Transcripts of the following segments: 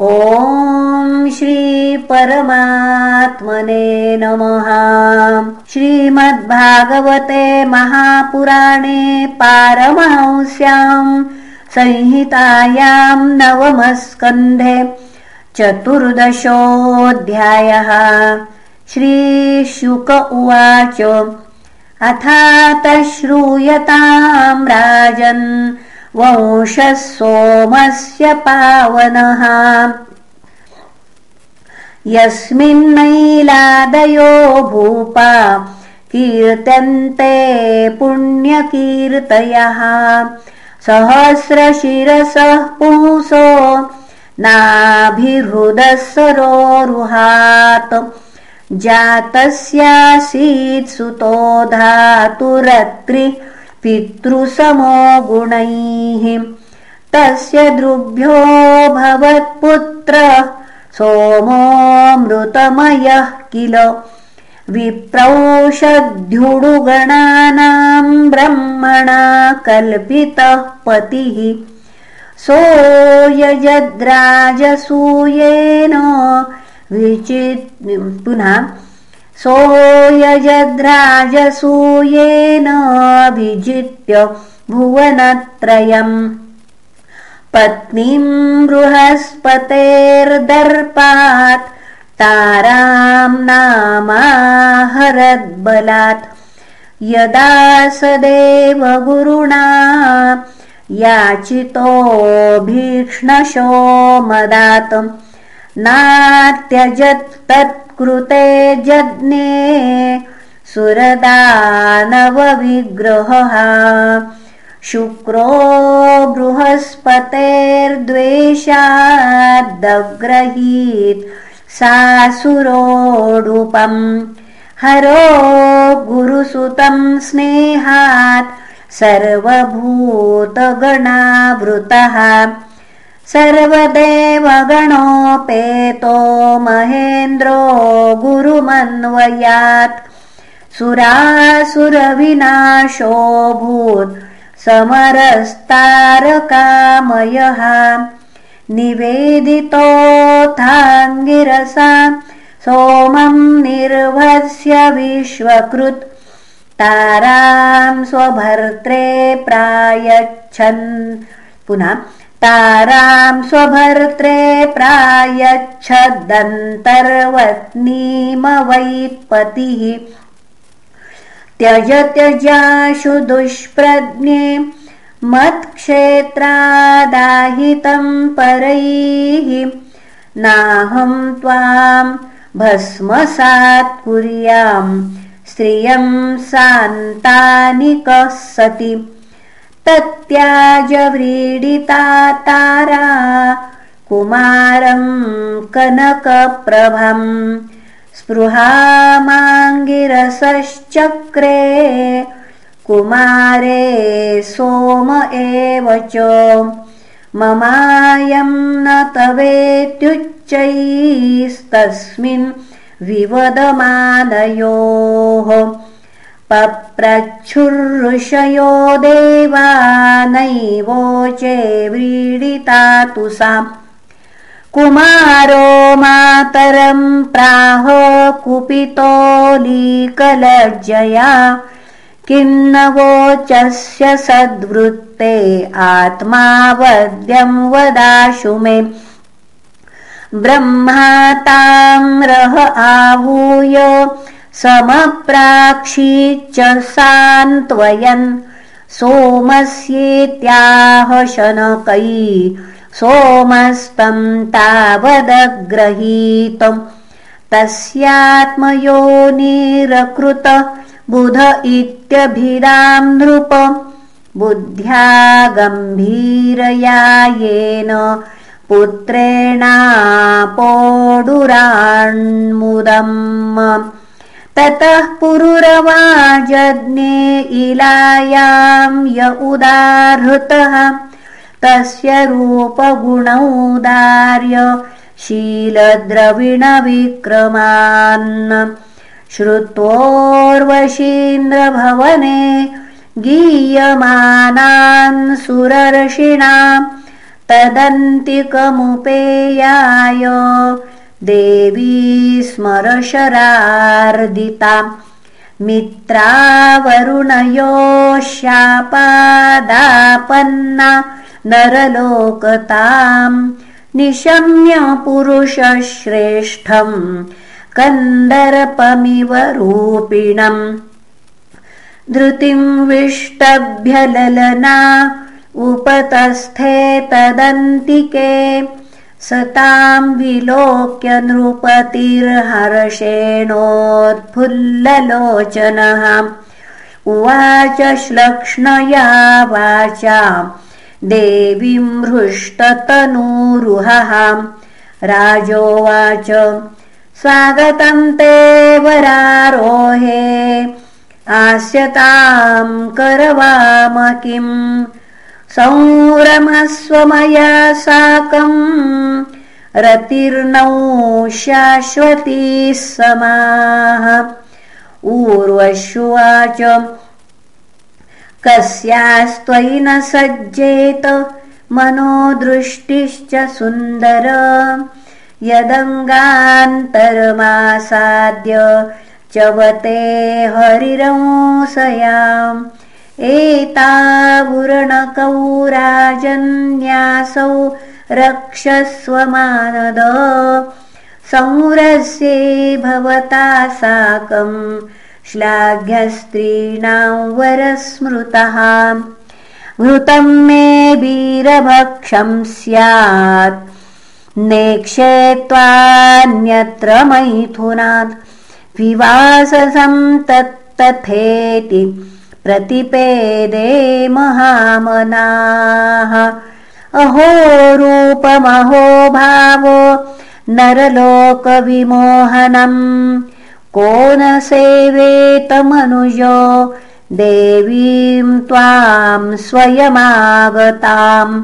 ॐ श्रीपरमात्मने नमः। श्रीमद्भागवते महापुराणे पारमहंस्यां संहितायां नवमस्कन्धे चतुर्दशोऽध्यायः। श्रीशुक उवाच। अथात श्रूयतां राजन् वंशः सोमस्य पावनः यस्मिन्नैलादयो भूपा कीर्तन्ते पुण्यकीर्तयः। सहस्रशिरसः पुंसो नाभिहृदः सरोरुहात् जातस्यासीत् सुतो धातुरत्रि पितृसमो गुणैः। तस्य द्रुभ्यो भवत्पुत्रः सोमोऽमृतमयः किल। विप्रौषध्युडुगणानां ब्रह्मणा कल्पितः पतिः। सोऽयजद्राजसूयेन विचित् पुनः सोऽयजद्राजसूयेनाभिजित्य भुवनत्रयम्। पत्नीं बृहस्पतेर्दर्पात् तारां नामाहरद्बलात्। यदा स देवगुरुणा याचितो भीक्ष्णशो मदात् नात्यजत् तत्कृते जज्ञे सुरदानवविग्रहः। शुक्रो बृहस्पतेर्द्वेषादग्रहीत् सासुरोडुपम्। हरो गुरुसुतं स्नेहात् सर्वभूतगणावृतः सर्वदेवगणोपेतो महेन्द्रो गुरुमन्वयात्। सुरासुरविनाशोऽभूत् समरस्तारकामयः। निवेदितोऽथाङ्गिरसा सोमं निर्भस्य विश्वकृत्। तारां स्वभर्त्रे प्रायच्छन्। पुनः तारां स्वभर्त्रे प्रायच्छदन्तर्वत्नीमवैत्पतिः त्यज त्यजाशु दुष्प्रज्ञे मत्क्षेत्रादाहितं परैः। नाहं त्वां भस्मसात् कुर्यां स्त्रियं सान्तानिकः सति तत्याजव्रीडिता तारा कुमारं कनकप्रभम् स्पृहामाङ्गिरसश्चक्रे कुमारे सोम एव च ममायं न तवेत्युच्चैस्तस्मिन् विवदमानयोः पप्रच्छुर्षयो देवा नैवोचे व्रीडिता तु सा कुमारो मातरं प्राह कुपितोलीकलज्जया किन्नवोचस्य सद्वृत्ते आत्मा वद्यं वदाशु मे। ब्रह्मा ताम्रः आहूय समप्राक्षीच्च सान्त्वयन् सोमस्येत्याह शनकै सोमस्तं तावदग्रहीतम् तस्यात्मयोनिरकृत बुध इत्यभिदां नृप। बुद्ध्या गम्भीरया येन पुत्रेणापोडुराण्मुदम् ततः पुरुरवाजज्ञे इलायां य उदाहृतः। तस्य रूपगुणौदार्य शीलद्रविणविक्रमान्। श्रुत्वोर्वशीन्द्रभवने गीयमानान् सुरर्षिणां। तदन्तिकमुपेयाय देवी स्मरशरार्दिता। मित्रावरुणयो शापादापन्ना नरलोकताम्। निशम्य पुरुषश्रेष्ठम्। कन्दर्पमिव रूपिणम् धृतिम् विष्टभ्यललना। उपतस्थे तदन्तिके सतां विलोक्य नृपतिर्हर्षेणोत्फुल्ललोचनः उवाच श्लक्ष्णया वाचा देवीं हृष्टतनूरुहः। राजोवाच स्वागतं ते वरारोहे आस्यतां करवाम किम् संरमस्वमया साकम् रतिर्नौ शाश्वती समाः। ऊर्वश्वाच कस्यास्त्वयि न सज्जेत मनोदृष्टिश्च सुन्दर। यदङ्गान्तरमासाद्य चवते हरिरंसयाम् एतावुरणकौराजन्यासौ रक्षस्वमानद। संरस्ये भवता साकम्। श्लाघ्यस्त्रीणां वरस्मृतः। घृतं मे वीरभक्षं स्यात्। नेक्षे त्वान्यत्र मैथुनात्। विवाससं तत्तथेति प्रतिपेदे महामनाः। अहो रूपमहो भावो नरलोकविमोहनम्। को न सेवेतमनुजो देवीं त्वां स्वयमागताम्।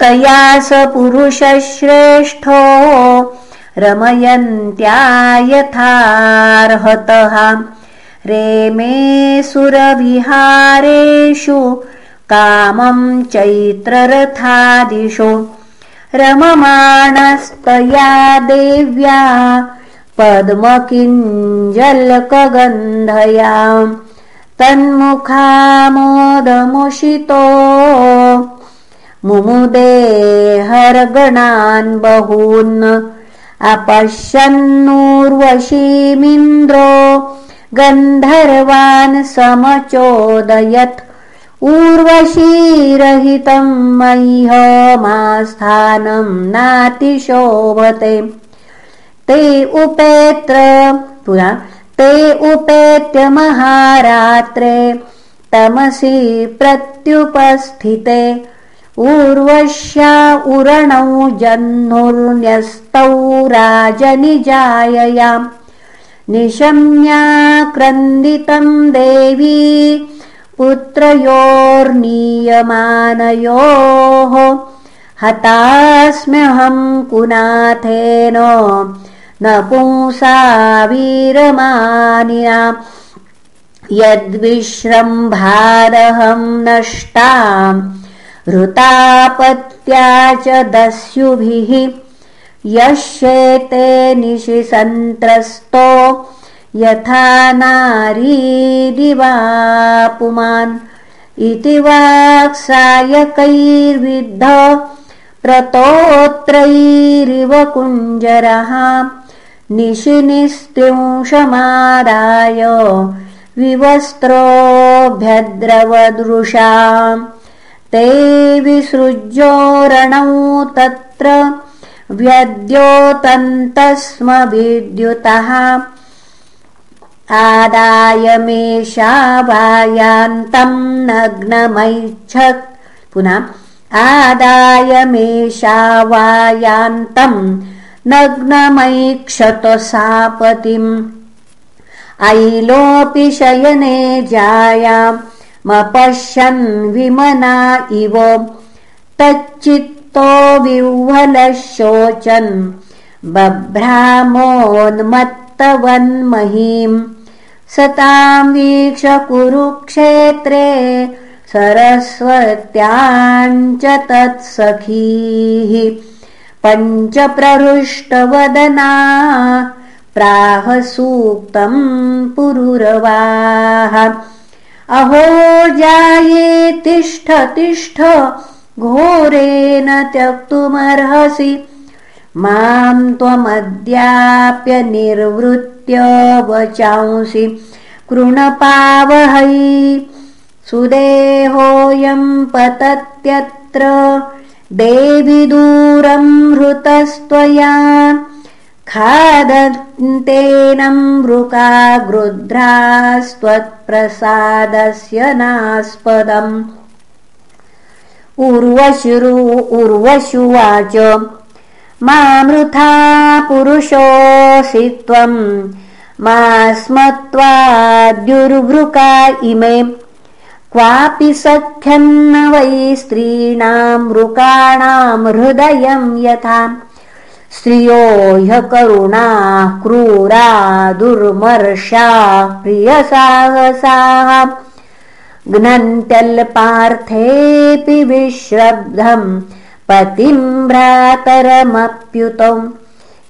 तया स पुरुषश्रेष्ठो रमयन्त्या यथार्हतः रेमे सुरविहारेषु कामं चैत्ररथादिषु। रममाणस्तया देव्या पद्मकिञ्जल्कगन्धया। तन्मुखामोदमुषितो मुमुदेहर्गणान् बहून्। अपश्यन्नूर्वशीमिन्द्रो गन्धर्वान् समचोदयत्। ऊर्वशीरहितं मह्यमास्थानं नातिशोभते। ते उपेत्र पुरा ते उपेत्य महारात्रे तमसि प्रत्युपस्थिते। ऊर्वश्या उरणौ जह्नुर्न्यस्तौ राजनिजाययाम् निशम्याक्रन्दितं देवी पुत्रयोर्नीयमानयोः। हतास्म्यहं कुनाथेन न पुंसा वीरमानिना। यद्विश्रम्भादहं नष्टाम् हृतापत्या च दस्युभिः यश्येते निशि सन्त्रस्तो यथा नारीदिवापुमान् इति वाक्सायकैर्विद्ध प्रतोत्रैरिव कुञ्जरः निशिनिस्त्रिंशमादाय विवस्त्रोऽभ्यद्रवदृशाम् ते विसृज्योरणौ तत्र व्यद्योतन्तस्म विद्युतः आदाय मेषावायान्तम् नग्नमैच्छत् पुनः आदाय मेषावायान्तम् नग्नमैक्षत सापतिम्। ऐलोऽपि शयने जायामपश्यन् विमना इव। तच्चित् तो विह्वलः शोचन् बभ्रामोन्मत्तवन्महीम् सतां वीक्ष कुरुक्षेत्रे सरस्वत्याञ्च तत्सखीः। पञ्चप्रहृष्टवदना प्राहसूक्तम् पुरुरवाः। अहो जाये तिष्ठ तिष्ठ घोरेण त्यक्तुमर्हसि। माम् त्वमद्याप्यनिर्वृत्य वचांसि। कृणपावहै सुदेहोऽयम् पतत्यत्र। देवि दूरम् हृतस्त्वया। खादन्तेनमृका गृध्रास्त्वत्प्रसादस्य नास्पदम् उर्वशुरु उर्वशुवाच। मामृथा पुरुषोऽसि त्वम् मा स्मत्वाद्युर्वृका इमे। क्वापि सख्यन्न वै स्त्रीणाम् वृकाणाम् हृदयम् यथा। स्त्रियो ह्यकरुणाः क्रूरा दुर्मर्षा प्रियसाहसाः घ्नन्त्यल्पार्थेऽपि विश्रब्धम् पतिम् भ्रातरमप्युतौ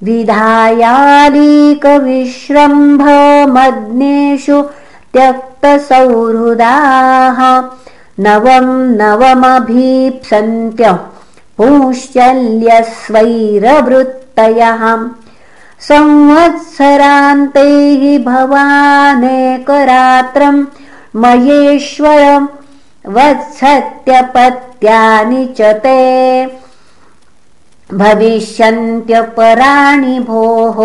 विधायालीकविश्रम्भमग्नेषु त्यक्तसौहृदाः नवम् नवमभीप्सन्त्य पुंश्चल्यस्वैरवृत्तयः। हि भवानेकरात्रम् मयेश्वर वत्सत्यपत्यानि च ते। भविष्यन्त्यपराणि भोः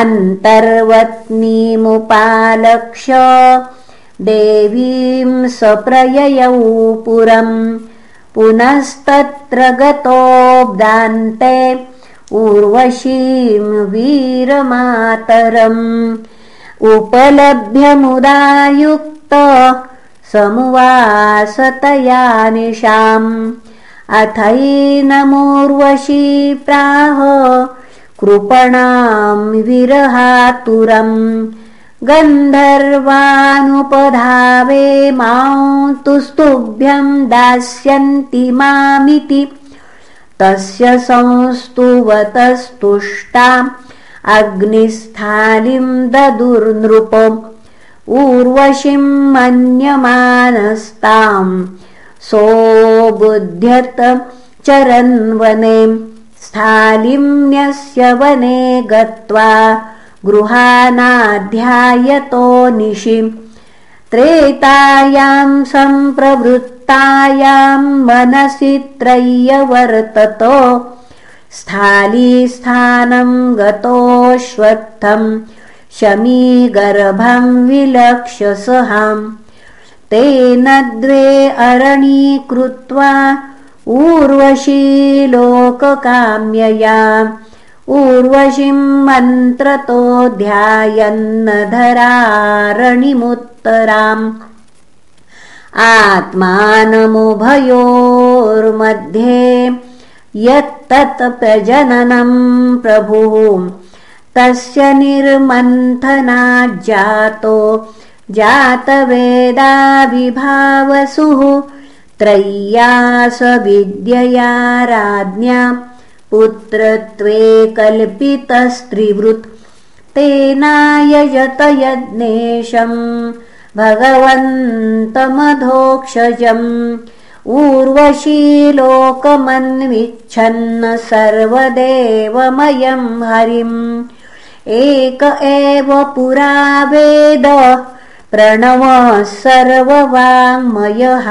अन्तर्वत्नीमुपालक्ष्य देवीं सप्रययौ पुरम् पुनस्तत्र गतोऽब्दान्ते उर्वशीं वीरमातरम् उपलभ्यमुदायुक्त समुवासतया निशाम्। अथैनमूर्वशी प्राह कृपणाम् विरहातुरम्। गन्धर्वानुपधावे मां तुस्तुभ्यं दास्यन्ति मामिति। तस्य संस्तुवतस्तुष्टाम् अग्निस्थालिम् ददुर्नृप ऊर्वशीम् मन्यमानस्ताम् सोबुध्यत चरन्वने स्थालिम्यस्य वने गत्वा गृहानाध्यायतो निशि त्रेतायाम् सम्प्रवृत्तायाम् मनसि त्रय्यवर्तत स्थालीस्थानम् गतोऽश्वत्थम् शमीगर्भम् विलक्ष्यसहाम् तेन द्वे अरणीकृत्वा ऊर्वशी लोककाम्यया। ऊर्वशीम् मन्त्रतो ध्यायन्नधरारणिमुत्तराम्। आत्मानमुभयोर्मध्ये यत्तत् प्रजननम् प्रभुः। तस्य निर्मन्थनाज्जातो जातवेदाविभावसुः। त्रय्या स विद्यया राज्ञा पुत्रत्वे कल्पितस्त्रिवृत्। तेनायजत यज्ञेशम् भगवन्तमधोक्षजम् ऊर्वशीलोकमन्विच्छन्न सर्वदेवमयम् हरिम् एक एव पुरा वेद प्रणवः सर्ववाङ्मयः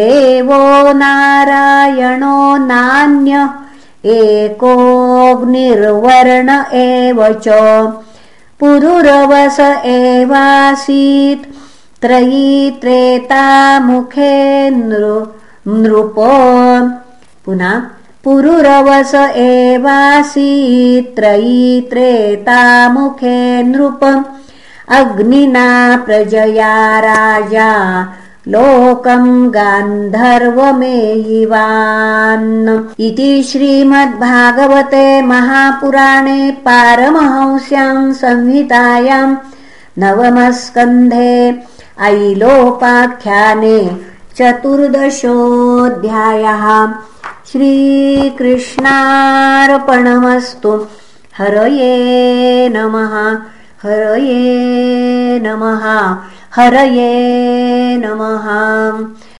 देवो नारायणो नान्य एकोऽग्निर्वर्ण एव च। पुरुरवस एवासीत् त्रयी त्रेतामुखे नृप पुनः पुरुरवस एवासीत् त्रयी त्रेतामुखे नृप अग्निना प्रजया राजा लोकम् गान्धर्वमेयिवान्। इति श्रीमद्भागवते महापुराणे पारमहंस्याम् संहितायाम् नवमस्कन्धे ऐलोपाख्याने चतुर्दशोऽध्यायः श्रीकृष्णार्पणमस्तु। हरये नमः हरये नमः हरये नमः